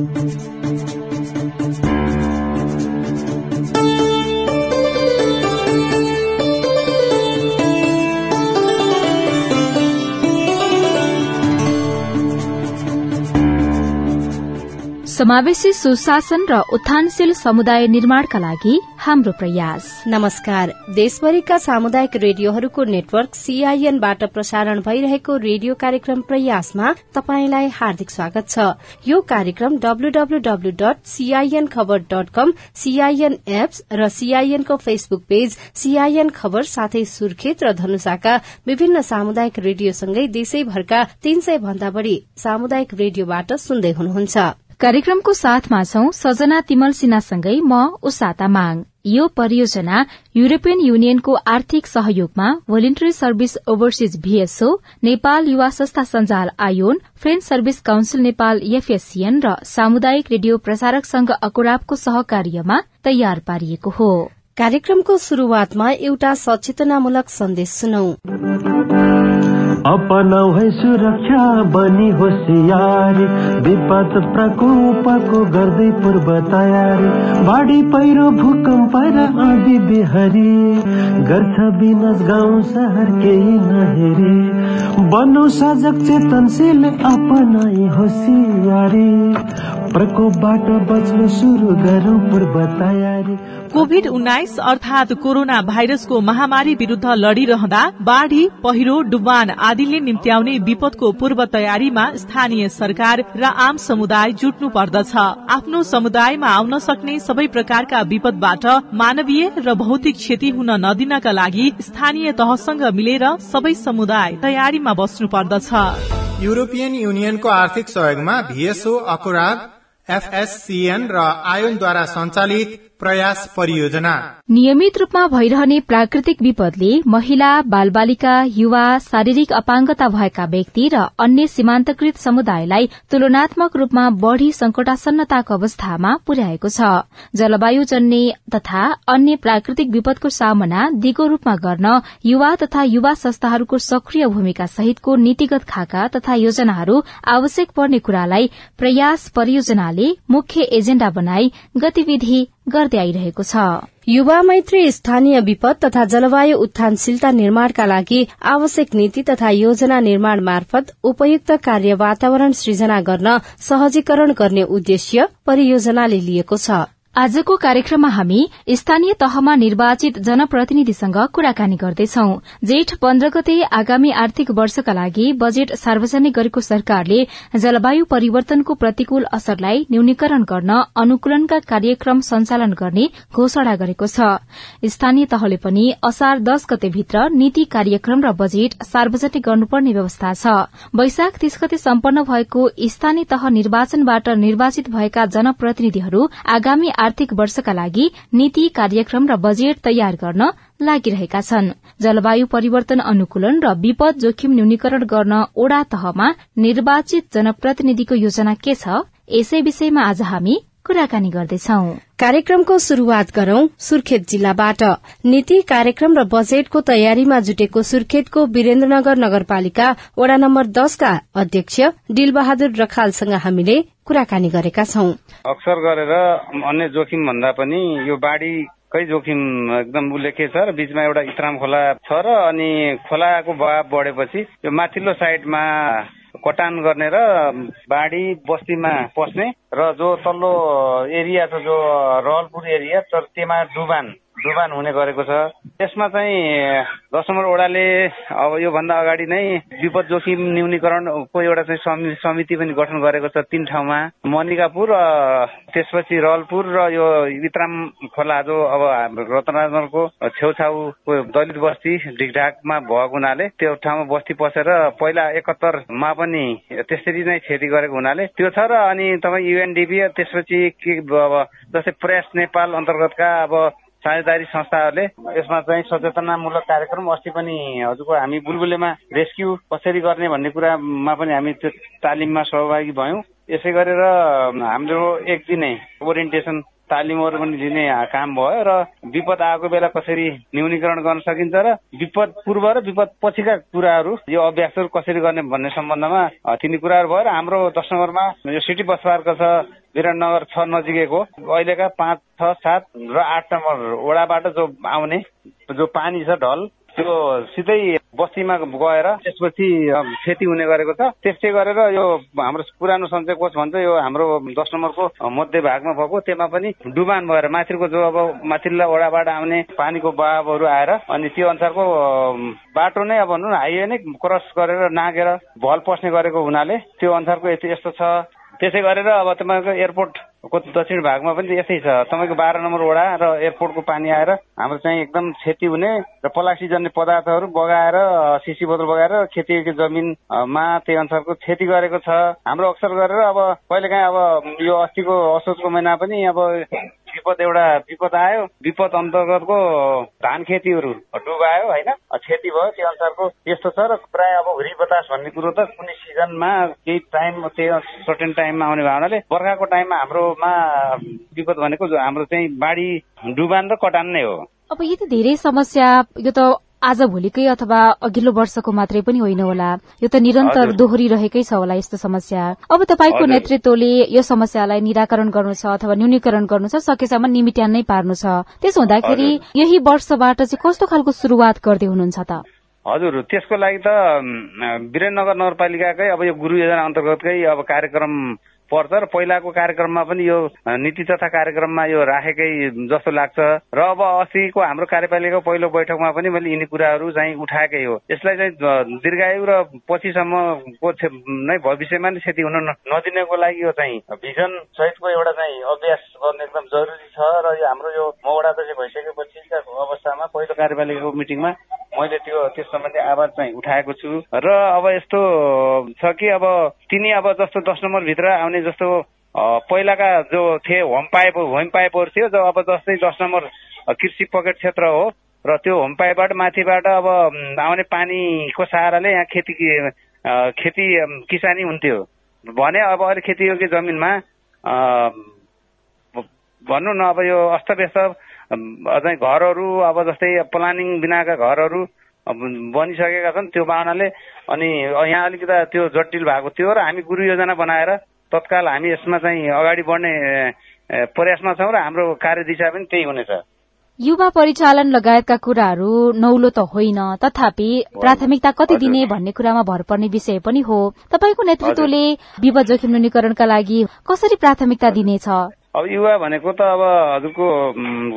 Thank you. समावेशी सुशासन र उत्थानशील समुदाय निर्माणका लागि हाम्रो प्रयास। नमस्कार। देशभरिका सामुदायिक रेडियोहरूको नेटवर्क सीआईएनबाट प्रसारण भइरहेको रेडियो कार्यक्रम प्रयासमा तपाईंलाई हार्दिक स्वागत छ। यो कार्यक्रम डब्लूडब्लूडब्लू dot CIN Khabar dot com CIN apps Facebook page CIN Khabar साथै सुर्खेत र धनुषाका विभिन्न सामुदायिक रेडियोसँगै देशैभरका तीन सय भन्दा बढ़ी सामुदायिक रेडियोबाट सुन्दै हुनुहुन्छ। कार्यक्रमको साथमा छौ सजना तिमल सिन्हासँगै म उषा तामाङ यो परियोजना युरोपियन युनियनको आर्थिक सहयोगमा Voluntary Service Overseas VSO Nepal युवा संस्था सञ्जाल ion Friends Service Council Nepal FSCN र सामुदायिक रेडियो प्रसारक संघ अकुराबको सहकार्यमा तयार पारिएको हो। कार्यक्रमको शुरूआतमा एउटा सचेतनामूलक सन्देश सुनौ। अपनाउ है सुरक्षा बनी होसियारी विपद प्रकोपको गर्दै पूर्व तयारी। बाढी पहिरो भूकम्प र आदि बिहारी। गर्छ विनाश गाउँ सहर केही नहेरे। बनौ सजग चेतनशील अपनाई होसियारी प्रकोपबाट बच्न सुरु गरौँ पूर्व तयारी। कोभिड उन्नाइस अर्थात कोरोना भाइरसको महामारी विरूद्ध लड़िरहँदा बाढ़ी पहिरो डुबान आदिले निम्त्याउने विपदको पूर्व तयारीमा स्थानीय सरकार र आम समुदाय जुट्नु पर्दछ। आफ्नो समुदायमा आउन सक्ने सबै प्रकारका विपदबाट मानवीय र भौतिक क्षति हुन नदिनका लागि स्थानीय तहसँग मिलेर सबै समुदाय तयारीमा बस्नु पर्दछ। युरोपियन युनियनको आर्थिक सहयोगमा भीएसओ अकुराग एफएससीएन र आयोनद्वारा सञ्चालित प्रयास परियोजना। नियमित रूपमा भइरहने प्राकृतिक विपदले महिला बालबालिका युवा शारीरिक अपाङ्गता भएका व्यक्ति र अन्य सीमान्तकृत समुदायलाई तुलनात्मक रूपमा बढ़ी संकटासन्नताको अवस्थामा पुर्याएको छ। जलवायु जन्य तथा अन्य प्राकृतिक विपदको सामना दिगो रूपमा गर्न युवा तथा युवा संस्थाहरूको सक्रिय भूमिका सहितको नीतिगत खाका तथा योजनाहरू आवश्यक पर्ने कुरालाई प्रयास परियोजनाले मुख्य एजेण्डा बनाई गतिविधि गर्दै आइरहेको छ। युवा मैत्री स्थानीय विपद तथा जलवायु उत्थानशीलता निर्माणका लागि आवश्यक नीति तथा योजना निर्माण मार्फत उपयुक्त कार्य वातावरण सृजना गर्न सहजीकरण गर्ने उद्देश्य परियोजनाले लिएको छ। आजको कार्यक्रममा हामी स्थानीय तहमा निर्वाचित जनप्रतिनिधिसँग कुराकानी गर्दैछौ। जेठ पन्ध्र गते आगामी आर्थिक वर्षका लागि बजेट सार्वजनिक गरेको सरकारले जलवायु परिवर्तनको प्रतिकूल असरलाई न्यूनीकरण गर्न अनुकूलनका कार्यक्रम सञ्चालन गर्ने घोषणा गरेको छ। स्थानीय तहले पनि असार दश गतेभित्र नीति कार्यक्रम र बजेट सार्वजनिक गर्नुपर्ने व्यवस्था छ। वैशाख तीस गते सम्पन्न भएको स्थानीय तह निर्वाचनबाट निर्वाचित भएका जनप्रतिनिधिहरू आगामी आर्थिक वर्षका लागि नीति कार्यक्रम र बजेट तयार गर्न लागिरहेका छन्। जलवायु परिवर्तन अनुकूलन र विपद जोखिम न्यूनीकरण गर्न ओडा तहमा निर्वाचित जनप्रतिनिधिको योजना के छ? यसै विषयमा आज हामी कुराकानी गर्दैछौ। कार्यक्रमको शुरूआत गरौं सुर्खेत जिल्लाबाट। नीति कार्यक्रम र बजेटको तयारीमा जुटेको सुर्खेतको वीरेन्द्रनगर नगरपालिका वडा नम्बर दसका अध्यक्ष डिलबहादुर रखालसँग हामीले कुराकानी गरेका छौं। अक्सर गरेर अन्य जोखिम भन्दा पनि यो बाढ़ी कै जोखिम एकदम उल्लेख्य छ र बीचमा एउटा इतराम खोला छ र अनि खोलाको बहाव बढेपछि यो माथिल्लो साइडमा कटान गर्ने र बाढी बस्तीमा पस्ने र जो तल्लो एरिया छ जो रहलपुर एरिया त्यहाँ डुबान। डुबान हुने गरेको छ। त्यसमा चाहिँ दस ओडाले अब योभन्दा अगाडि नै विपद जोखिम न्यूनीकरणको एउटा चाहिँ समिति पनि गठन गरेको छ तीन ठाउँमा। मनिकापुर त्यसपछि रलपुर र यो इत्राम खोला जो अब रतनगरको छेउछाउको दलित बस्ती ढिकढाकमा भएको हुनाले त्यो ठाउँमा बस्ती पसेर पहिला एकहत्तरमा पनि त्यसरी नै क्षति गरेको हुनाले त्यो छ र अनि तपाईँ युएनडिपी त्यसपछि के अब जस्तै प्रेस नेपाल अन्तर्गतका अब साझेदारी संस्थाहरूले यसमा चाहिँ सचेतनामूलक कार्यक्रम अस्ति पनि हजुरको हामी बुलबुलेमा रेस्क्यु कसरी गर्ने भन्ने कुरामा पनि हामी त्यो तालिममा सहभागी भयौँ। यसै गरेर हाम्रो एक दिने ओरिएन्टेसन तालिमहरू पनि लिने काम भयो र विपद आएको बेला कसरी न्यूनीकरण गर्न सकिन्छ र विपद पूर्व र विपद पछिका कुराहरू यो अभ्यासहरू कसरी गर्ने भन्ने सम्बन्धमा तिनी कुराहरू भयो र हाम्रो दस नम्बरमा यो सिटी बस पार्क छ विराटनगर छ नजिकैको। अहिलेका पाँच छ सात र आठ नम्बर वडाबाट जो आउने जो पानी छ ढल त्यो सिधै बस्तीमा गएर त्यसपछि क्षति हुने गरेको छ। त्यस्तै गरेर यो हाम्रो पुरानो सञ्चय कोष भन्छ यो हाम्रो दस नम्बरको मध्य भागमा भएको। त्यसमा पनि डुबान भएर माथिको जो अब माथिल्ला ओडाबाट आउने पानीको बहावहरू आएर अनि त्यो अनुसारको बाटो नै अब भनौँ न हाइवे नै क्रस गरेर नागेर भल पस्ने गरेको हुनाले त्यो अनुसारको यस्तो छ। त्यसै गरेर अब तपाईँको एयरपोर्ट दक्षिण भागमा पनि यस्तै छ। तपाईँको बाह्र नम्बर वडा र एयरपोर्टको पानी आएर हाम्रो चाहिँ एकदम क्षति हुने र पलासी जन्ने पदार्थहरू बगाएर सिसी बोतल बगाएर खेती जमिनमा त्यही अनुसारको क्षति गरेको छ। हाम्रो अक्सर गरेर अब कहिलेकाहीँ अब यो अस्तिको असोजको महिना पनि अब विपद एउटा विपद आयो। विपद अन्तर्गतको धान खेतीहरू डुबायो होइन? क्षति भयो त्यो अनुसारको यस्तो छ र प्रायः अब हुरी बतास भन्ने कुरो त कुनै सिजनमा केही टाइम त्यो सर्टेन टाइममा आउने भावनाले बर्खाको टाइममा हाम्रोमा विपद भनेको हाम्रो चाहिँ बाढी डुबान र कटान नै हो। अब यति धेरै समस्या यो त आज भोलिकै अथवा अघिल्लो वर्षको मात्रै पनि होइन होला। यो त निरन्तर दोहोरिरहेकै छ होला यस्तो समस्या। अब तपाईँको नेतृत्वले यो समस्यालाई निराकरण गर्नु छ अथवा न्यूनीकरण गर्नु छ सकेसम्म निमिट्यान नै पार्नु छ। त्यसो हुँदाखेरि यही वर्षबाट चाहिँ कस्तो खालको शुरूआत गर्दै हुनुहुन्छ त? हजुर त्यसको लागि त वीरेन्द्रनगर नगरपालिकाकै अब यो गुरु योजना अन्तर्गतकै अब कार्यक्रम पर्छ र पहिलाको कार्यक्रममा पनि यो नीति तथा कार्यक्रममा यो राखेकै जस्तो लाग्छ। र अब अस्तिको हाम्रो कार्यपालिकाको पहिलो बैठकमा पनि मैले यिनी कुराहरू चाहिँ उठाएकै हो। यसलाई चाहिँ दीर्घायु र पछिसम्मको नै भविष्यमा नै क्षति हुन नदिनको लागि यो चाहिँ भिजन सहितको एउटा चाहिँ अभ्यास गर्ने एकदम जरुरी छ। र यो हाम्रो यो मौडा चाहिँ भइसकेपछि अवस्थामा पहिलो कार्यपालिकाको मिटिङमा मैले त्यो त्यस सम्बन्धी आवाज चाहिँ उठाएको छु। र अब यस्तो छ कि अब तिनी अब जस्तो दस नम्बरभित्र आउने जस्तो पहिलाका जो थिए होम पाइप होम पाइपहरू थियो जो अब जस्तै दस नम्बर कृषि पकेट क्षेत्र हो र त्यो होम पाइपबाट माथिबाट अब आउने पानीको सहाराले यहाँ खेती खेती किसानी हुन्थ्यो। भने अब अहिले खेतीयोग्य जमिनमा भनौँ न अब यो अस्तव्यस्त अझै घरहरू अब जस्तै प्लानिङ बिनाका घरहरू बनिसकेका छन् त्यो बाहनाले। अनि यहाँ अलिकति त्यो जटिल भएको थियो र हामी गुरु योजना बनाएर तत्काल हामी यसमा चाहिँ अगाडि बढ्ने प्रयासमा छौँ र हाम्रो कार्यदिशा पनि त्यही हुनेछ। युवा परिचालन लगायतका कुराहरू नौलो त होइन तथापि प्राथमिकता कति दिने भन्ने कुरामा भर पर्ने विषय पनि हो। तपाईँको नेतृत्वले विपद जोखिम न्यूनीकरणका लागि कसरी प्राथमिकता दिनेछ? अब युवा भनेको त अब हजुरको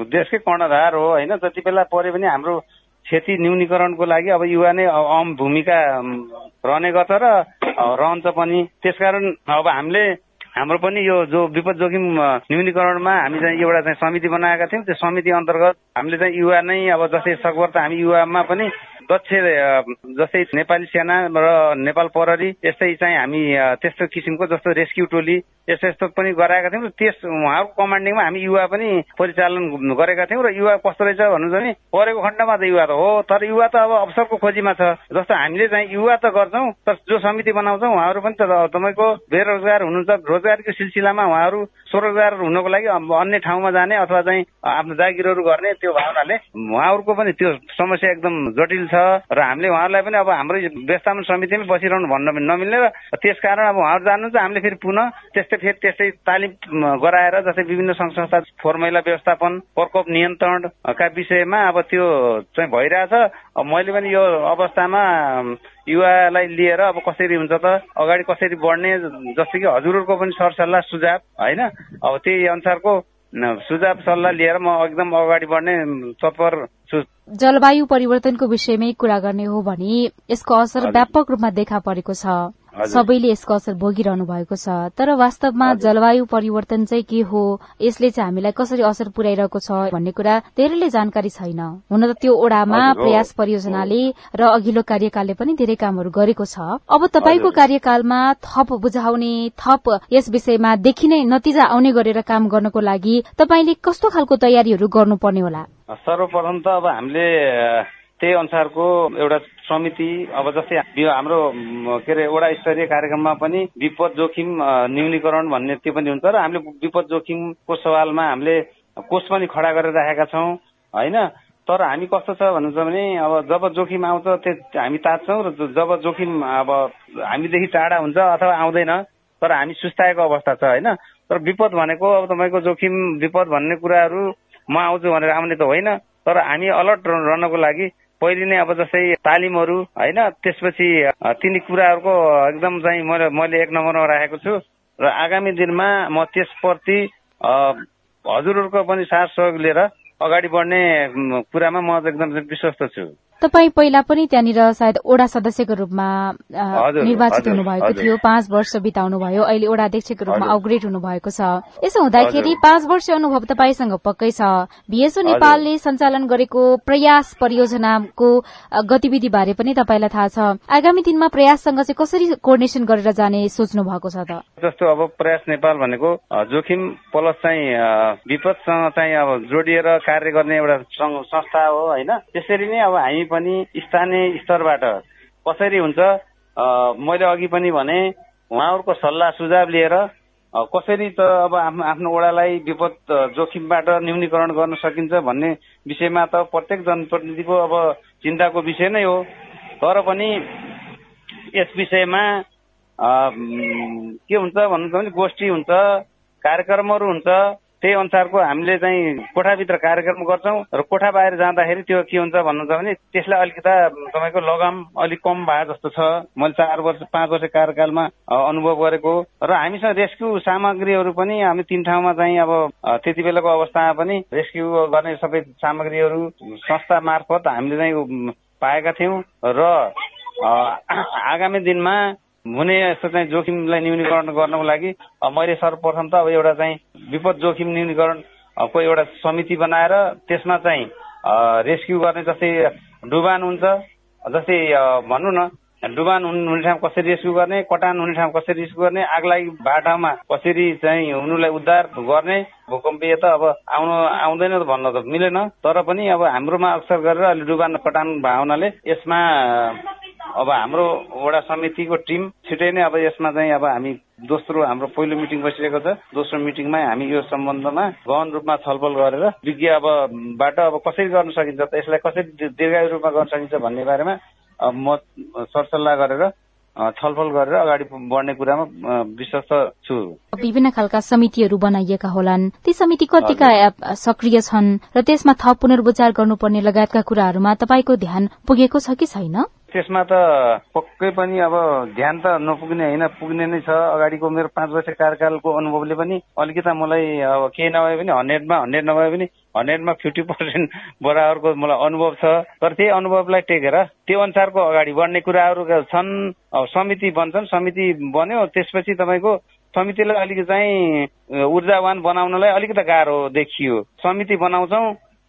देशकै कर्णधार हो होइन? जति बेला परे पनि हाम्रो क्षति न्यूनीकरणको लागि अब युवा नै अहम भूमिका रहने गर्छ र रहन्छ पनि। त्यसकारण अब हामीले हाम्रो पनि यो जो विपद जोखिम न्यूनीकरणमा हामी चाहिँ एउटा चाहिँ समिति बनाएका थियौँ। त्यो समिति अन्तर्गत हामीले चाहिँ युवा नै अब जस्तै सकभर त हामी युवामा पनि दक्ष जस्तै नेपाली सेना र नेपाल प्रहरी यस्तै चाहिँ हामी त्यस्तो किसिमको जस्तो रेस्क्यु टोली यस्तो यस्तो पनि गराएका थियौँ। त्यस उहाँहरूको कमान्डिङमा हामी युवा पनि परिचालन गरेका थियौँ र युवा कस्तो रहेछ भन्नुहुन्छ भने परेको खण्डमा त युवा त हो तर युवा त अब अवसरको खोजीमा छ। जस्तो हामीले चाहिँ युवा त गर्छौँ तर जो समिति बनाउँछौँ उहाँहरू पनि त तपाईँको बेरोजगार हुनुहुन्छ रोजगारको सिलसिलामा उहाँहरू स्वरोजगार हुनको लागि अन्य ठाउँमा जाने अथवा चाहिँ आफ्नो जागिरहरू गर्ने त्यो भावनाले उहाँहरूको पनि त्यो समस्या एकदम जटिल छ। र हामीले उहाँहरूलाई पनि अब हाम्रो व्यवस्थापन समितिमै बसिरहनु भन्न नमिल्ने र त्यसकारण अब उहाँहरू जानुहुन्छ हामीले फेरि पुनः त्यस्तै फेरि त्यस्तै तालिम गराएर जस्तै विभिन्न सङ्घ संस्था फोहोर मैला व्यवस्थापन प्रकोप नियन्त्रणका विषयमा अब त्यो चाहिँ भइरहेछ। मैले पनि यो अवस्थामा युवालाई लिएर अब कसरी हुन्छ त अगाडि कसरी बढ्ने जस्तो कि हजुरहरूको पनि सरसल्लाह सुझाव होइन? अब त्यही अनुसारको सुझाव सल्लाह लिएर म एकदम अगाडि बढ्ने तत्पर छु जलवायु परिवर्तनको विषयमै कुरा गर्ने हो भने यसको असर व्यापक रूपमा देखा परेको छ। सबैले यसको असर भोगिरहनु भएको छ। तर वास्तवमा जलवायु परिवर्तन चाहिँ के हो? यसले चाहिँ हामीलाई कसरी असर पुर्याइरहेको छ भन्ने कुरा धेरैले जानकारी छैन। हुन त त्यो ओडामा प्रयास परियोजनाले र अघिल्लो कार्यकालले पनि धेरै कामहरू गरेको छ। अब तपाईँको कार्यकालमा थप बुझाउने थप यस विषयमा देखि नै नतिजा आउने गरेर काम गर्नको लागि तपाईँले कस्तो खालको तयारीहरू गर्नुपर्ने होला? सर्वप्रथम त अब हामीले त्यही अनुसारको एउटा समिति अब जस्तै हाम्रो के अरे वडा स्तरीय कार्यक्रममा पनि विपद जोखिम न्यूनीकरण भन्ने त्यो पनि हुन्छ। र हामीले विपद जोखिमको सवालमा हामीले कोष पनि खडा गरेर राखेका छौँ होइन? तर हामी कस्तो छ भन्नुहुन्छ भने अब जब जोखिम आउँछ त्यो हामी तात्छौँ र जब जोखिम अब हामीदेखि टाढा हुन्छ अथवा आउँदैन तर हामी सुस्ताएको अवस्था छ होइन? तर विपद भनेको अब तपाईँको जोखिम विपद भन्ने कुराहरू म आउँछु भनेर आउने त होइन तर हामी अलर्ट रहनको लागि पहिले नै अब जस्तै तालिमहरू होइन त्यसपछि तिनी कुराहरूको एकदम चाहिँ मैले मैले एक नम्बरमा राखेको छु। र आगामी दिनमा म त्यसप्रति हजुरहरूको पनि साथ सहयोग लिएर अगाडि बढ्ने कुरामा म एकदम विश्वस्त छु। तपाईँ पहिला पनि त्यहाँनिर सायद ओडा सदस्यको रूपमा निर्वाचित हुनुभएको थियो पाँच वर्ष बिताउनु भयो अहिले ओडा अध्यक्षको रूपमा अपग्रेड हुनुभएको छ। यसो हुँदाखेरि पाँच वर्ष अनुभव तपाईँसँग पक्कै छ। बीएसओ नेपालले सञ्चालन गरेको प्रयास परियोजनाको गतिविधि बारे पनि तपाईँलाई थाहा छ। आगामी दिनमा प्रयाससँग चाहिँ कसरी कोर्डिनेसन गरेर जाने सोच्नु भएको छ त? जस्तो अब प्रयास नेपाल भनेको जोखिम प्लस चाहिँ विपदसँग चाहिँ अब जोडिएर कार्य गर्ने एउटा संस्था हो होइन? त्यसरी नै अब हामी पनि स्थानीय स्तरबाट कसरी हुन्छ मैले अघि पनि भने उहाँहरूको सल्लाह सुझाव लिएर कसरी त अब आफ्नो वडालाई विपद जोखिमबाट न्यूनीकरण गर्न सकिन्छ भन्ने विषयमा त प्रत्येक जनप्रतिनिधिको अब चिन्ताको विषय नै हो। तर पनि यस विषयमा के हुन्छ भन्नुहुन्छ भने गोष्ठी हुन्छ कार्यक्रमहरू हुन्छ त्यही अनुसारको हामीले चाहिँ कोठाभित्र कार्यक्रम गर्छौँ र कोठा बाहिर जाँदाखेरि त्यो के हुन्छ भन्नुहुन्छ भने त्यसलाई अलिकता तपाईँको लगाम अलिक कम भए जस्तो छ। मैले चार वर्ष पाँच वर्ष कार्यकालमा अनुभव गरेको र हामीसँग रेस्क्यु सामग्रीहरू पनि हामी तिन ठाउँमा चाहिँ अब त्यति बेलाको अवस्थामा पनि रेस्क्यु गर्ने सबै सामग्रीहरू संस्था मार्फत हामीले चाहिँ पाएका थियौँ। र आगामी दिनमा हुने चाहिँ जोखिमलाई न्यूनीकरण गर्नको लागि मैले सर्वप्रथम त अब एउटा चाहिँ विपद जोखिम न्यूनीकरणको एउटा समिति बनाएर त्यसमा चाहिँ रेस्क्यु गर्ने जस्तै डुबान हुन्छ। जस्तै भनौँ न डुबान हुने ठाउँ कसरी रेस्क्यु गर्ने कटान हुने ठाउँ कसरी रेस्क्यु गर्ने आगलागी बाटामा कसरी चाहिँ हुनुलाई उद्धार गर्ने भूकम्पीय त अब आउनु आउँदैन त भन्न त मिलेन। तर पनि अब हाम्रोमा अक्सर गरेर अहिले डुबान कटान भावनाले यसमा अब हाम्रो वडा समितिको टिम छिटै नै अब यसमा चाहिँ अब हामी दोस्रो हाम्रो पहिलो मिटिङ बसिरहेको छ। दोस्रो मिटिङमा हामी यो सम्बन्धमा गहन रूपमा छलफल गरेर विज्ञ अब बाट अब कसरी गर्न सकिन्छ त यसलाई कसरी दीर्घायु रूपमा गर्न सकिन्छ भन्ने बारेमा म सरसल्लाह गरेर छलफल गरेर अगाडि बढ्ने कुरामा विश्वस्त छु। विभिन्न खालका समितिहरू बनाइएका होलान्। ती समिति कतिका सक्रिय छन् र त्यसमा थप पुनर्विचार गर्नुपर्ने लगायतका कुराहरूमा तपाईँको ध्यान पुगेको छ कि छैन? त्यसमा त पक्कै पनि अब ध्यान त नपुग्ने होइन पुग्ने नै छ। अगाडिको मेरो पाँच वर्ष कार्यकालको अनुभवले पनि अलिकता मलाई अब केही नभए पनि हन्ड्रेडमा हन्ड्रेड नभए पनि हन्ड्रेडमा फिफ्टी पर्सेन्ट बराबरको मलाई अनुभव छ। तर त्यही अनुभवलाई टेकेर त्यो अनुसारको अगाडि बढ्ने कुराहरू छन् समिति बन्छन् समिति बन्यो। त्यसपछि तपाईँको समितिलाई अलिकति चाहिँ ऊर्जावान बनाउनलाई अलिकति गाह्रो देखियो। समिति बनाउँछौ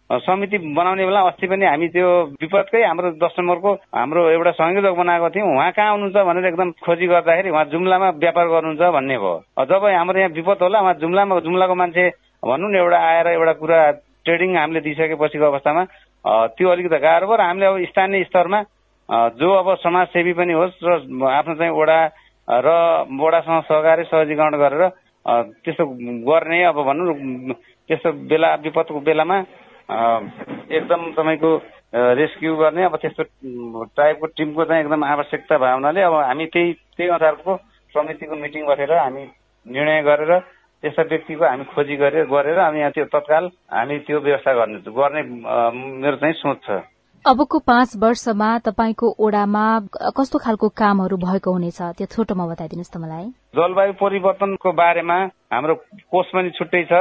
समिति बनाउने बेला अस्ति पनि हामी त्यो विपदकै हाम्रो दस नम्बरको हाम्रो एउटा संयोजक बनाएको थियौँ। उहाँ कहाँ आउनुहुन्छ भनेर एकदम खोजी गर्दाखेरि उहाँ जुम्लामा व्यापार गर्नुहुन्छ भन्ने भयो। जब हाम्रो यहाँ विपद होला उहाँ जुम्लामा जुम्लाको मान्छे भनौँ न एउटा आएर एउटा कुरा ट्रेडिङ हामीले दिइसकेपछिको अवस्थामा त्यो अलिकति गाह्रो भयो। र हामीले अब स्थानीय स्तरमा जो अब समाजसेवी पनि होस् र आफ्नो चाहिँ वडा र वडासँग सहकारी सहजीकरण गरेर त्यस्तो गर्ने अब भनौँ त्यस्तो बेला विपदको बेलामा एकदम तपाईँको रेस्क्यु गर्ने अब त्यस्तो टाइपको टिमको चाहिँ एकदम आवश्यकता भए हुनाले अब हामी त्यही त्यही अनुसारको समितिको मिटिङ बसेर हामी निर्णय गरेर त्यस्ता व्यक्तिको हामी खोजी गरेर गरेर हामी यहाँ त्यो तत्काल हामी त्यो व्यवस्था गर्ने गर्ने मेरो चाहिँ सोच छ। अबको पाँच वर्षमा तपाईँको ओडामा कस्तो खालको कामहरू भएको हुनेछ? त्यो छोटोमा बताइदिनुहोस् त मलाई। जलवायु परिवर्तनको बारेमा हाम्रो कोष पनि छुट्टै छ।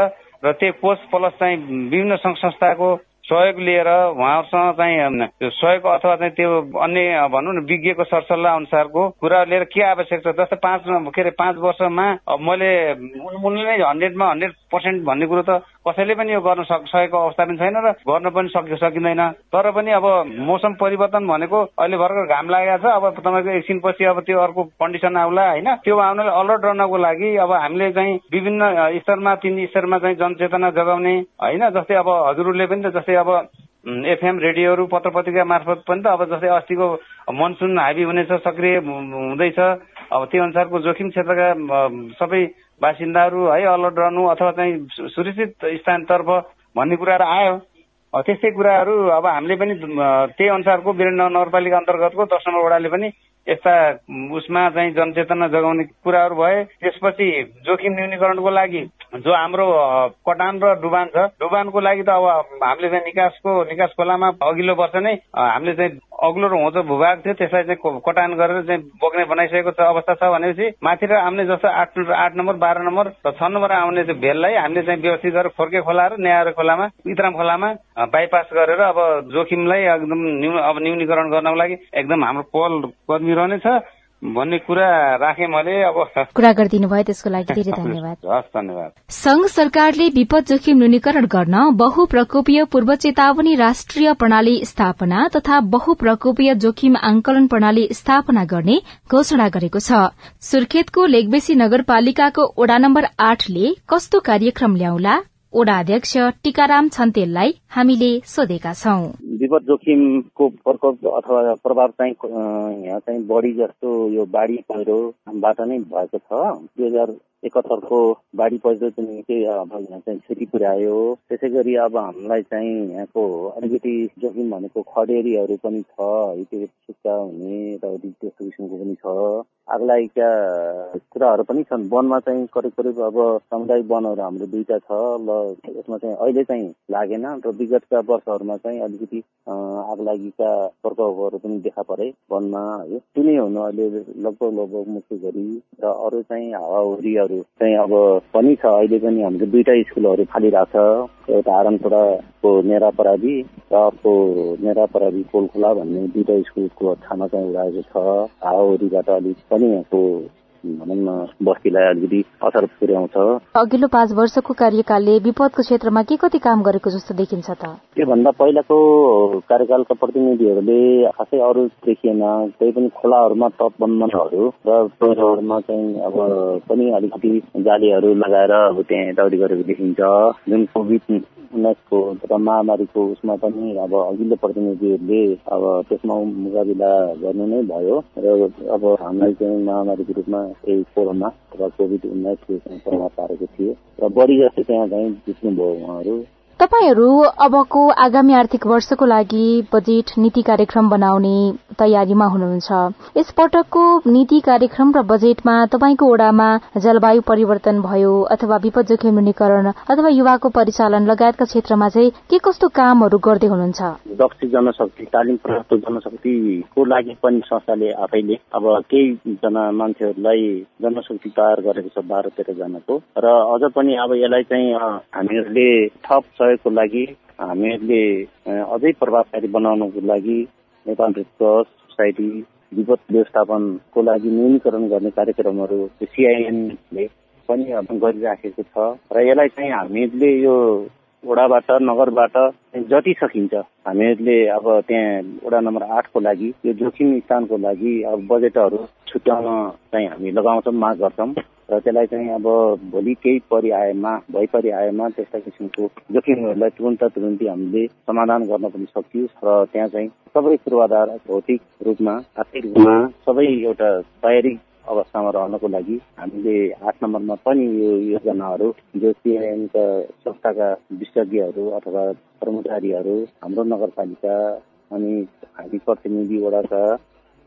र त्यो कोष प्लस चाहिँ विभिन्न सङ्घ संस्थाको सहयोग लिएर उहाँहरूसँग चाहिँ सहयोग अथवा चाहिँ त्यो अन्य भनौँ न विज्ञको सरसल्लाह अनुसारको कुरा लिएर के आवश्यक छ? जस्तै पाँच के अरे पाँच वर्षमा मैले उनले नै हन्ड्रेडमा हन्ड्रेड पर्सेन्ट भन्ने कुरो त कसैले पनि यो गर्न सकेको अवस्था पनि छैन र गर्न पनि सकि सकिँदैन। तर पनि अब मौसम परिवर्तन भनेको अहिले भर्खर घाम लागेको छ। अब तपाईँको एकछिनपछि अब त्यो अर्को कन्डिसन आउला होइन? त्यो आउनलाई अलर्ट रहनको लागि अब हामीले चाहिँ विभिन्न स्तरमा तिन स्तरमा चाहिँ जनचेतना जगाउने होइन? जस्तै अब हजुरहरूले पनि त जस्तै अब एफएम रेडियोहरू पत्र पत्रिका मार्फत पनि त अब जस्तै अस्तिको मनसुन हाबी हुनेछ सक्रिय हुँदैछ। अब त्यो अनुसारको जोखिम क्षेत्रका सबै बासिन्दाहरू है अलर्ट रहनु अथवा चाहिँ सुरक्षित स्थानतर्फ भन्ने कुराहरू आयो। त्यस्तै कुराहरू अब हामीले पनि त्यही अनुसारको वीरेन्द्र नगरपालिका अन्तर्गतको दस नम्बर वडाले पनि यस्ता उसमा चाहिँ जनचेतना जगाउने कुराहरू भए त्यसपछि जोखिम न्यूनीकरणको लागि जो हाम्रो कटान र डुबान छ डुबानको लागि त अब हामीले चाहिँ निकासको निकास खोलामा अघिल्लो वर्ष नै हामीले चाहिँ अग्लो र होचो भूभाग थियो त्यसलाई चाहिँ कटान गरेर चाहिँ बोक्ने बनाइसकेको अवस्था छ भनेपछि माथि र आउने जस्तो आठ आठ नम्बर बाह्र नम्बर र छ नम्बर आउने चाहिँ भेललाई हामीले चाहिँ व्यवस्थित गरेर खोर्के खोला र न्यायर खोलामा इतराम खोलामा बाइपास गरेर अब जोखिमलाई एकदम अब न्यूनीकरण गर्नको लागि एकदम हाम्रो पहल कदमी छ भन्ने कुरा राखे मैले अब कुरा गरिदिनु भयो त्यसको लागि धेरै धन्यवाद। हस् धन्यवाद। संघ सरकारले विपद जोखिम न्यूनीकरण गर्न बहुप्रकोपीय पूर्व चेतावनी राष्ट्रिय प्रणाली स्थापना तथा बहुप्रकोपीय जोखिम आंकलन प्रणाली स्थापना गर्ने घोषणा गरेको छ। सुर्खेतको लेगबेसी नगरपालिकाको ओडा नम्बर आठले कस्तो कार्यक्रम ल्याउला? ओडा अध्यक्ष टीकाराम छन्तेललाई हामीले सोधेका छौं। विपद जोखिमको प्रकोप अथवा प्रभाव चाहिँ यहाँ चाहिँ बढी जस्तो यो बाढी पहिरोबाट नै भएको छ। दुई हजार एकहत्तरको बाढी पहिरो यहाँ चाहिँ क्षति पुर्यायो। त्यसै गरी अब हामीलाई चाहिँ यहाँको अलिकति जोखिम भनेको खडेरीहरू पनि छ त्यो सुक्का हुने यताउति त्यस्तो किसिमको पनि छ। आगलागीका कुराहरू पनि छन्। वनमा चाहिँ करिब करिब अब सामुदायिक वनहरू हाम्रो दुईटा छ ल यसमा चाहिँ अहिले चाहिँ लागेन र विगतका वर्षहरूमा चाहिँ अलिकति आगलागीका प्रकोपहरू पनि देखा परे वनमा। है सुने हुनु अहिले लगभग लगभग मुख्य गरी र अरू चाहिँ हावाहुरीहरू चाहिँ अब पनि छ। अहिले पनि हाम्रो दुईटा स्कुलहरू फालिरहेको छ। एउटा आरनपुराको नेरा पराबी र अर्को नेरा पराबी कोलखोला भन्ने दुईटा स्कुलको ठाउँमा चाहिँ उडाएको छ। हावाहुरीबाट अलिक पनि भनौँ न बस्तीलाई अलिकति असर पुर्याउँछ। अघिल्लो पाँच वर्षको कार्यकालले विपदको क्षेत्रमा के कति काम गरेको जस्तो देखिन्छ त? त्योभन्दा पहिलाको कार्यकालका प्रतिनिधिहरूले खासै अरू देखिएन त्यही पनि खोलाहरूमा तटबन्धनहरू र पहिरोहरूमा चाहिँ अब पनि अलिकति जालीहरू लगाएर अब त्यहाँ यताउति गरेको देखिन्छ। जुन कोभिड उन्नाइसको तथा महामारीको उसमा पनि अब अघिल्लो प्रतिनिधिहरूले अब त्यसमा मुकाबिला गर्नु नै भयो। र अब हामीलाई चाहिँ महामारीको रूपमा यही कोरोना अथवा कोभिड उन्नाइसले प्रभाव पारेको थियो। र बढी जस्तो त्यहाँ चाहिँ जित्नुभयो उहाँहरू। तपाईँहरू अबको आगामी आर्थिक वर्षको लागि बजेट नीति कार्यक्रम बनाउने तयारीमा हुनुहुन्छ। यसपटकको नीति कार्यक्रम र बजेटमा तपाईँको ओडामा जलवायु परिवर्तन भयो अथवा विपद जोखिम न्यूनीकरण अथवा युवाको परिचालन लगायतका क्षेत्रमा चाहिँ के कस्तो कामहरू गर्दै हुनुहुन्छ? दक्ष जनशक्ति तालिम प्राप्त जनशक्तिको लागि पनि संस्थाले आफैले अब केही जना मान्छेहरूलाई जनशक्ति तयार गरेको छ बाह्र तेह्रजनाको र अझ पनि अब यसलाई चाहिँ हामीहरूले थप सहयोगको लागि हामीहरूले अझै प्रभावकारी बनाउनको लागि नेपाल रेड क्रस सोसाइटी विपद व्यवस्थापनको लागि न्यूनीकरण गर्ने कार्यक्रमहरू सिआइएनले पनि गरिराखेको छ र यसलाई चाहिँ हामीले यो वडाबाट नगरबाट जति सकिन्छ हामीहरूले अब त्यहाँ वडा नम्बर आठको लागि यो जोखिम स्थानको लागि अब बजेटहरू छुट्याउन चाहिँ हामी लगाउँछौँ माग गर्छौँ। र त्यसलाई चाहिँ अब भोलि केही परिआएमा आएमा त्यस्ता किसिमको जोखिमहरूलाई तुरन्त तुरन्तै हामीले समाधान गर्न पनि सकियोस् र त्यहाँ चाहिँ सबै पूर्वाधार भौतिक रूपमा आर्थिक रूपमा सबै एउटा तयारी अवस्थामा रहनको लागि हामीले आठ नम्बरमा पनि यो योजनाहरू जो सिआइएमका संस्थाका विशेषज्ञहरू अथवा कर्मचारीहरू हाम्रो नगरपालिका अनि हामी प्रतिनिधि वडाका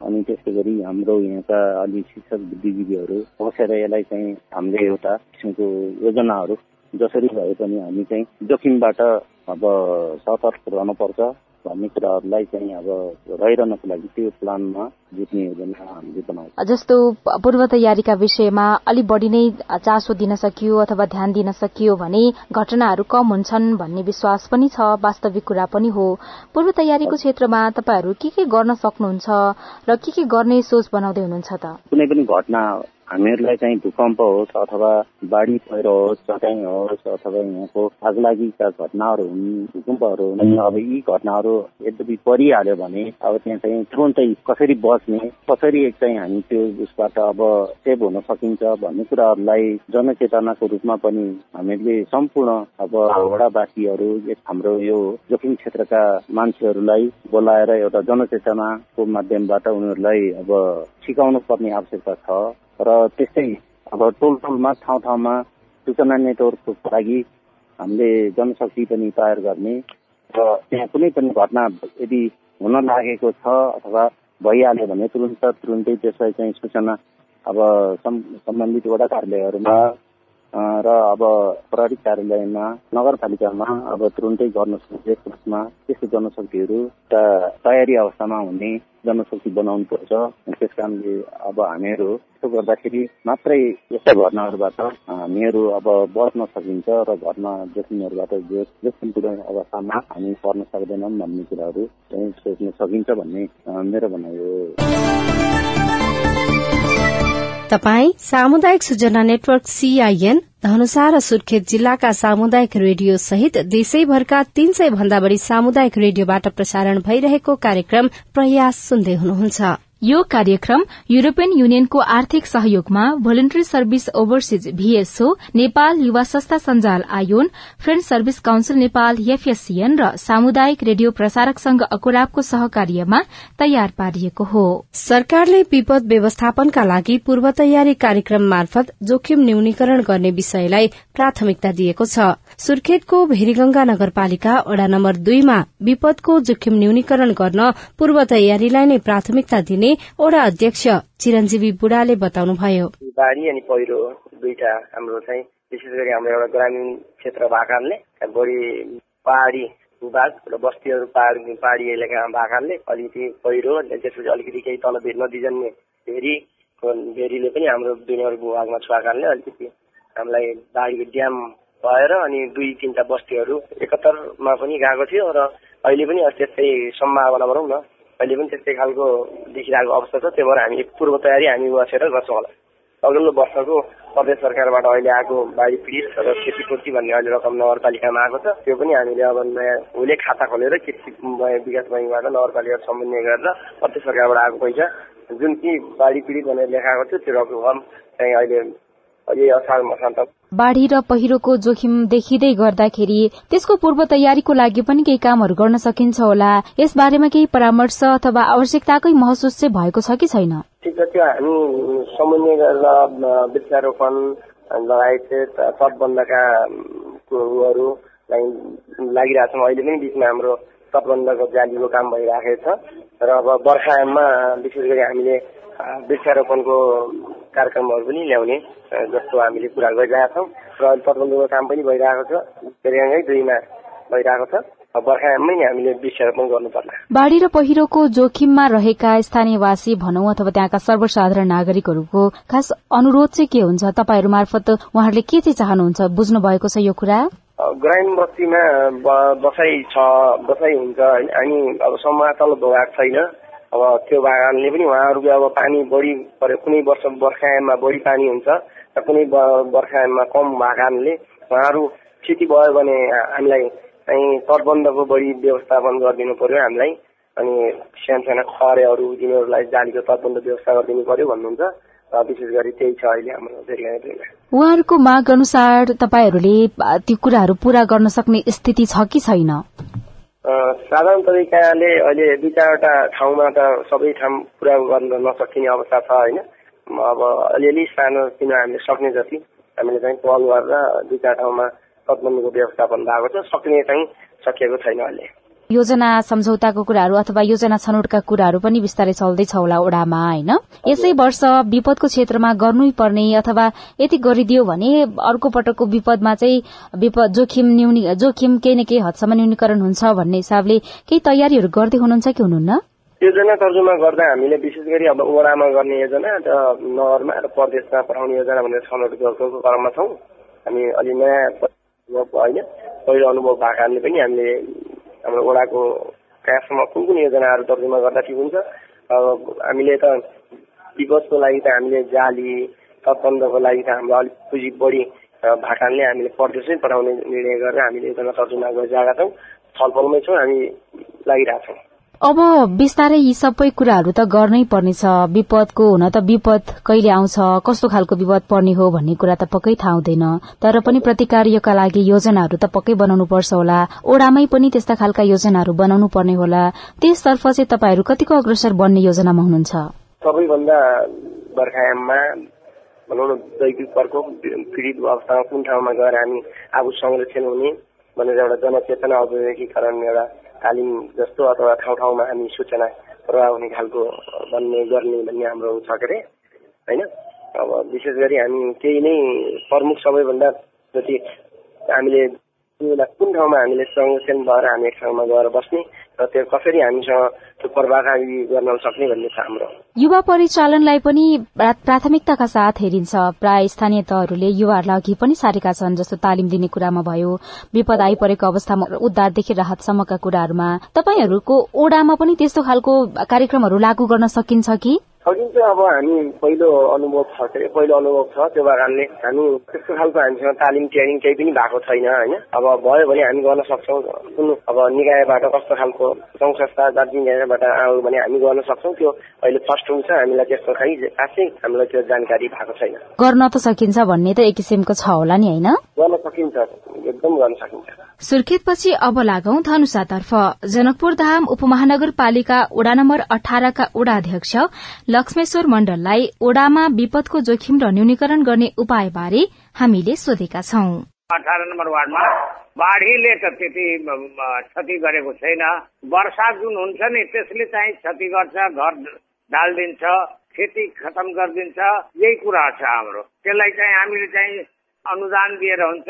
अनि त्यसै गरी हाम्रो यहाँका अलि शिक्षक बुद्धिजीवीहरू बसेर यसलाई चाहिँ हामीले एउटा किसिमको योजनाहरू जसरी भए पनि हामी चाहिँ जोखिमबाट अब सतर्क रहनुपर्छ। भन्ने कुराहरूलाई चाहिँ अब रहिरहनको लागि त्यो प्लानमा जुट्ने योजना हामीले बनाउँछौँ जस्तो पूर्व तयारीका विषयमा अलि बढी नै चासो दिन सकियो अथवा ध्यान दिन सकियो भने घटनाहरू कम हुन्छन् भन्ने विश्वास पनि छ वास्तविक कुरा पनि हो। पूर्व तयारीको क्षेत्रमा तपाईँहरू के के गर्न सक्नुहुन्छ र के के गर्ने सोच बनाउँदै हुनुहुन्छ त? कुनै पनि घटना हामीहरूलाई चाहिँ भूकम्प होस् अथवा बाढी पहिरो होस् चट्याङ होस् अथवा यहाँको आगलागीका घटनाहरू हुन् भूकम्पहरू हुन् अब यी घटनाहरू यद्यपि परिहाल्यो भने अब त्यहाँ चाहिँ तुरन्तै कसरी बच्ने कसरी एक चाहिँ हामी त्यो उसबाट अब सेभ हुन सकिन्छ भन्ने कुराहरूलाई जनचेतनाको रूपमा पनि हामीहरूले सम्पूर्ण अब वडावासीहरू हाम्रो यो जोखिम क्षेत्रका मान्छेहरूलाई बोलाएर एउटा जनचेतनाको माध्यमबाट उनीहरूलाई अब सिकाउनु पर्ने आवश्यकता छ। र त्यस्तै अब टोल टोलमा ठाउँ ठाउँमा सूचना नेटवर्कको लागि हामीले जनशक्ति पनि तयार गर्ने र त्यहाँ कुनै पनि घटना यदि हुन लागेको छ अथवा भइहाल्यो भने तुरन्त तुरुन्तै त्यसलाई चाहिँ सूचना अब सम्बन्धित वडा कार्यालयहरूमा र अब प्रहरी कार्यालयमा नगरपालिकामा अब तुरुन्तै गर्न सक्ने त्यस्तो जनशक्तिहरू तयारी अवस्थामा हुने जनशक्ति बनाउनु पर्छ। त्यस कारणले अब हामीहरू यसो गर्दाखेरि मात्रै यस्ता घटनाहरूबाट हामीहरू अब बच्न सकिन्छ र घटना जोखिमहरूबाट जोखिम पुऱ्याउने अवस्थामा हामी पर्न सक्दैनौँ भन्ने कुराहरू सोच्न सकिन्छ भन्ने मेरो भनाइ हो। तपाई सामुदायिक सूचना नेटवर्क सीआईएन धनुषा र सुर्खेत जिल्लाका सामुदायिक रेडियो सहित देशैभरका तीन सय भन्दा बढ़ी सामुदायिक रेडियोबाट प्रसारण भइरहेको कार्यक्रम प्रयास सुन्दै हुनुहुन्छ। यो कार्यक्रम युरोपियन युनियनको आर्थिक सहयोगमा Voluntary Service Overseas VSO Nepal युवा संस्था सञ्जाल ion Friend Service Council Nepal FSCN र सामुदायिक रेडियो प्रसारक संघ अकुराबको सहकार्यमा तयार पारिएको हो। सरकारले विपद व्यवस्थापनका लागि पूर्व तयारी कार्यक्रम मार्फत जोखिम न्यूनीकरण गर्ने विषयलाई प्राथमिकता दिएको छ। सुर्खेतको भेरीगंगा नगरपालिका वडा नम्बर दुईमा विपदको जोखिम न्यूनीकरण गर्न पूर्व तयारीलाई नै प्राथमिकता दिने गर्ने ओडा अध्यक्ष चिरञ्जीवी बुढाले बताउनुभयो। बाढी अनि पहिरो दुईटा हाम्रो चाहिँ विशेष गरी हाम्रो एउटा ग्रामीण क्षेत्र भएकाले बढी पहाडी भूभाग र बस्तीहरू पहाड पहाडी इलाकामा भएकाले अलिकति पहिरो त्यसपछि अलिकति केही तल नदीजन्य भेरी भेरीले पनि हाम्रो दुई भूभागमा छुवा कारणले अलिकति हामीलाई बाढीको ड्याम भएर अनि दुई तिनवटा बस्तीहरू एकहत्तरमा पनि गएको थियो र अहिले पनि त्यस्तै सम्भावना भनौँ न। अहिले पनि त्यस्तै खालको देखिरहेको अवस्था छ। त्यही भएर हामी पूर्व तयारी हामी बसेर गर्छौँ होला। अघिल्लो वर्षको प्रदेश सरकारबाट अहिले आएको बाढी पीडित र क्षतिपूर्ति भन्ने अहिले रकम नगरपालिकामा आएको छ। त्यो पनि हामीले अब नयाँ उसले खाता खोलेर कृषि विकास बैङ्कबाट नगरपालिका सम्बन्धी गरेर प्रदेश सरकारबाट आएको पैसा जुन कि बाढी पीडित भनेर लेखाएको थियो त्यो रकम चाहिँ अहिले बाढ़ी र पहिरोको जोखिम देखिँदै गर्दाखेरि त्यसको पूर्व तयारीको लागि पनि केही कामहरू गर्न सकिन्छ होला। यस बारेमा केही परामर्श अथवा आवश्यकताकै महसुस चाहिँ भएको छ कि छैन? हामी समन्वय गरेर वृक्षारोपण लगायत तटबन्धका लागिरहेछौँ अहिले पनि बिचमा हाम्रो तटबन्धको जालीको काम भइराखेको छ। र अब बर्खायाममा विशेष गरी हामीले वृक्षारोपणको कार्यक्रमहरू पनि ल्याउने जस्तो हामीले कुरा गरिरहेका छौँ। र अहिले तटबन्धको काम पनि भइरहेको छ। फेरि दुईमा भइरहेको छ। बर्खायाममै हामीले वृक्षारोपण गर्नुपर्ला। बाढ़ी र पहिरोको जोखिममा रहेका स्थानीयवासी भनौं अथवा त्यहाँका सर्वसाधारण नागरिकहरूको खास अनुरोध चाहिँ के हुन्छ? तपाईँहरू मार्फत उहाँहरूले के चाहिँ चाहनुहुन्छ? बुझ्नु भएको छ यो कुरा? ग्रामीण बस्तीमा बसाई छ बसाई हुन्छ। अनि अब समातल भूभाग छैन। अब त्यो कारणले पनि उहाँहरूको अब पानी बढी पऱ्यो कुनै वर्ष बर्खायाममा बढी पानी हुन्छ र कुनै बर्खायाममा कम भएको कारणले उहाँहरू क्षति भयो भने हामीलाई चाहिँ तटबन्धको बढी व्यवस्थापन गरिदिनु पर्यो हामीलाई। अनि सानो साना खरेहरू तिनीहरूलाई जालीको तटबन्ध व्यवस्था गरिदिनु पर्यो भन्नुहुन्छ। विशेष गरी त्यही छ अहिले हाम्रो उहाँहरूको माग अनुसार तपाईँहरूले ती कुराहरू पूरा गर्न सक्ने स्थिति छ कि छैन? साधारण तरिकाले अहिले दुई चारवटा ठाउँमा त सबै ठाउँ पुरा गर्न नसकिने अवस्था छ होइन? अब अलिअलि सानो किन हामीले सक्ने जति हामीले चाहिँ पहल गरेर दुई चार ठाउँमा तटबन्धको व्यवस्थापन भएको छ सक्ने चाहिँ सकिएको छैन अहिले। योजना सम्झौताको कुराहरू अथवा योजना छनौटका कुराहरू पनि बिस्तारै चल्दैछ होला ओडामा होइन? यसै वर्ष विपदको क्षेत्रमा गर्नै पर्ने अथवा यति गरिदियो भने अर्को पटकको विपदमा चाहिँ विपद जोखिम न्यूनी जोखिम केही न केही हदसम्म न्यूनीकरण हुन्छ भन्ने हिसाबले केही तयारीहरू गर्दै हुनुहुन्छ कि हुनुहुन्न? योजना तर्जुमा गर्दा हामीले विशेष गरी अब ओडामा गर्ने योजना र नगरमा र प्रदेशमा पठाउने योजना भनेर छनौट गर्नुको क्रममा छौँ। हामी अलि नयाँ होइन पहिलो अनुभव भएको कारणले पनि हामीले हाम्रो वडाको कहाँसम्म कुन कुन योजनाहरू तर्जुमा गर्दा ठिक हुन्छ? हामीले त विपदको लागि त हामीले जाली तत्पन्धको लागि त हाम्रो अलिक पुँजी बढी भाकानले हामीले परदेशै पठाउने निर्णय गरेर हामीले एकदमै तर्जुमा गरिरहेका छौँ। छलफलमै छौँ हामी लागिरहेछौँ। अब बिस्तारै यी सबै कुराहरू त गर्नै पर्नेछ। विपदको हुन त विपद कहिले आउँछ कस्तो खालको विपद पर्ने हो भन्ने कुरा त पक्कै थाहा हुँदैन। तर पनि प्रतिकार्यका लागि योजनाहरू त पक्कै बनाउनु पर्छ होला। ओडामै पनि त्यस्ता खालका योजनाहरू बनाउनु पर्ने होला। त्यसतर्फ चाहिँ तपाईँहरू कतिको अग्रसर बन्ने योजनामा हुनुहुन्छ? सबैभन्दा बर्खायाममा भनौँ न दैविक प्रकोप पीडित अवस्थामा हामी संरक्षण हुने भनेर एउटा जनचेतना अभिमुखीकरण एउटा तालिम जस्तो अथवा ठाउँ ठाउँमा हामी सूचना प्रभाव हुने खालको बन्ने गर्ने भन्ने हाम्रो छ के अरे होइन? अब विशेष गरी हामी केही नै प्रमुख सबैभन्दा जति हामीले कुन ठाउँमा हामीले संरक्षण भएर हामी एक गएर बस्ने र त्यो कसरी हामीसँग त्यो प्रभावकारी गर्न सक्ने भन्ने छ हाम्रो। युवा परिचालनलाई पनि प्राथमिकताका साथ हेरिन्छ। प्राय स्थानीय तहहरूले युवाहरूलाई अघि पनि सारेका छन् जस्तो तालिम दिने कुरामा भयो विपद आइपरेको अवस्थामा उद्धारदेखि राहतसम्मका कुराहरूमा। तपाईँहरूको ओडामा पनि त्यस्तो खालको कार्यक्रमहरू लागू गर्न सकिन्छ कि? सकिन्छ अब हामी पहिलो अनुभव छ के पहिलो अनुभव छ त्यो कारणले हामी त्यस्तो खालको हामीसँग तालिम ट्रेनिङ केही पनि भएको छैन होइन? अब भयो भने हामी गर्न सक्छौँ। कुन अब निकायबाट कस्तो खालको सङ्घ संस्था दार्जिलिङ निकायबाट आयो भने हामी गर्न सक्छौँ। त्यो अहिले फर्स्ट हुन्छ हामीलाई त्यस्तो खै खासै हामीलाई त्यो जानकारी भएको छैन। गर्न त सकिन्छ भन्ने त एक किसिमको छ होला नि होइन? गर्न सकिन्छ एकदम गर्न सकिन्छ। सुर्खेतपछि अब लागौं धनुषातर्फ। जनकपुर धाम उपमहानगरपालिका ओडा नम्बर अठारका ओडा अध्यक्ष लक्ष्मेश्वर मण्डललाई ओडामा विपदको जोखिम र न्यूनीकरण गर्ने उपायबारे हामीले सोधेका छौं। अठार नम्बर वार्डमा बाढ़ीले त त्यति क्षति गरेको छैन। वर्षा जुन हुन्छ नि त्यसले चाहिँ क्षति गर्छ घर ढालिदिन्छ खेती खतम गरिदिन्छ यही कुरा छ हाम्रो। त्यसलाई चाहिँ हामीले चाहिँ अनुदान दिएर हुन्छ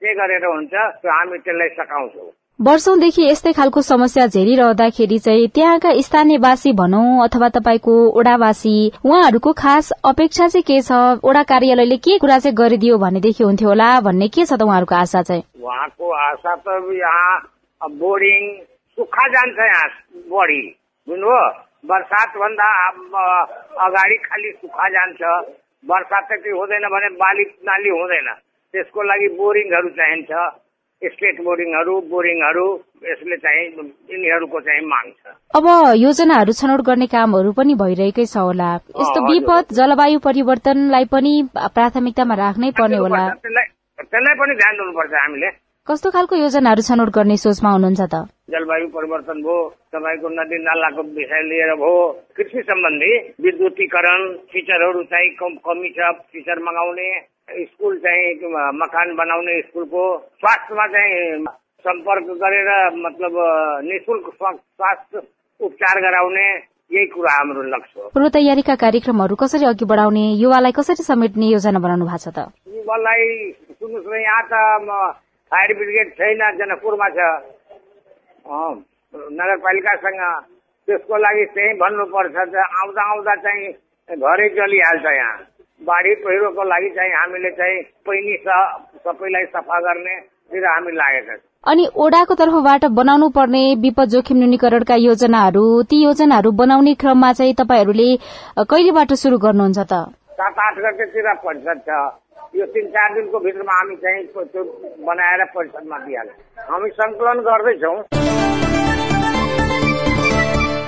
के गरेर हुन्छ त्यो हामी त्यसलाई सकाउँछौँ वर्षौंदेखि यस्तै खालको समस्या झेलिरहँदाखेरि चाहिँ त्यहाँका स्थानीयवासी भनौं अथवा तपाईँको ओडावासी उहाँहरूको खास अपेक्षा चाहिँ के छ? ओडा कार्यालयले के कुरा चाहिँ गरिदियो भनेदेखि हुन्थ्यो होला भन्ने के छ त उहाँहरूको आशा चाहिँ? उहाँको आशा त यहाँ बोर्डिङ सुक्खा जान्छ यहाँ बढी बुझ्नुभयो? बर्सात भन्दा अगाडि खालि सुक्खा जान्छ त्यति हुँदैन भने बाली नाली हुँदैन। त्यसको लागि बोरिङहरू चाहिन्छ। स्टेट बोरिङहरू बोरिङहरू यसले चाहिँ यिनीहरूको चाहिँ माग छ अब योजनाहरू छनौट गर्ने कामहरू पनि भइरहेकै छ होला। यस्तो विपद जलवायु परिवर्तनलाई पनि प्राथमिकतामा राख्नै पर्ने होला। त्यसलाई पनि ध्यान दिनुपर्छ हामीले। कस्तो खालको योजनाहरू छनौट गर्ने सोचमा हुनुहुन्छ त? जलवायु परिवर्तन भयो तपाईँको नदी नालाको विषय लिएर भयो कृषि सम्बन्धी विद्युतीकरण फिचरहरू चाहिँ कमी छ फिचर मगाउने। स्कुल चाहिँ मकान बनाउने स्कुलको स्वास्थ्यमा चाहिँ सम्पर्क गरेर मतलब निशुल्क स्वास्थ्य उपचार गराउने यही कुरा हाम्रो लक्ष्य हो। पूर्व तयारीका कार्यक्रमहरू कसरी अघि बढाउने युवालाई कसरी समेट्ने योजना बनाउनु भएको छ त? युवालाई सुन्नुहोस् न यहाँ त फायर ब्रिगेड छैन जनकपुरमा छ। नगरपालिकासँग त्यसको लागि चाहिँ भन्नुपर्छ आउँदा आउँदा चाहिँ घरै जलिहाल्छ यहाँ। बाढी पहिरोको लागि चाहिँ हामीले चाहिँ पहिनी सबैलाई सफा गर्नेतिर हामी लागेका छौँ। अनि ओडाको तर्फबाट बनाउनु पर्ने विपद जोखिम न्यूनीकरणका योजनाहरू ती योजनाहरू बनाउने क्रममा चाहिँ तपाईँहरूले कहिलेबाट शुरू गर्नुहुन्छ त? सात आठ गतेतिर परिषद छ। यो तिन चार दिनको भित्रमा हामी चाहिँ बनाएर परिषदमा दिइहाल्छौँ। हामी संकलन गर्दैछौँ।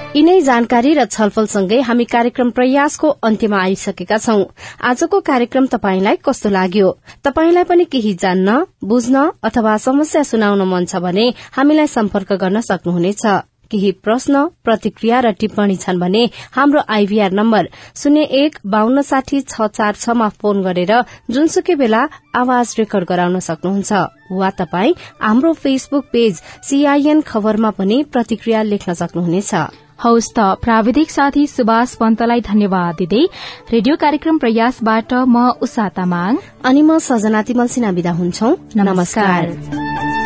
यिनै जानकारी र छलफलसँगै हामी कार्यक्रम प्रयासको अन्त्यमा आइसकेका छौं। आजको कार्यक्रम तपाईंलाई कस्तो लाग्यो? तपाईंलाई पनि केही जान्न बुझ्न अथवा समस्या सुनाउन मन छ भने हामीलाई सम्पर्क गर्न सक्नुहुनेछ। केही प्रश्न प्रतिक्रिया र टिप्पणी छन् भने हाम्रो आइभीआर नम्बर शून्य एक बान्न साठी छ चार छमा फोन गरेर जुनसुकै बेला आवाज रेकर्ड गराउन सक्नुहुन्छ। वा तपाई हाम्रो फेसबुक पेज सीआईएन खबरमा पनि प्रतिक्रिया लेख्न सक्नुहुनेछ। हौस् त प्राविधिक साथी सुभाष पन्तलाई धन्यवाद दिँदै रेडियो कार्यक्रम प्रयासबाट म उषा तामाङ। अनि म सजना तिमल सिना विदा हुन्छौ। नमस्कार।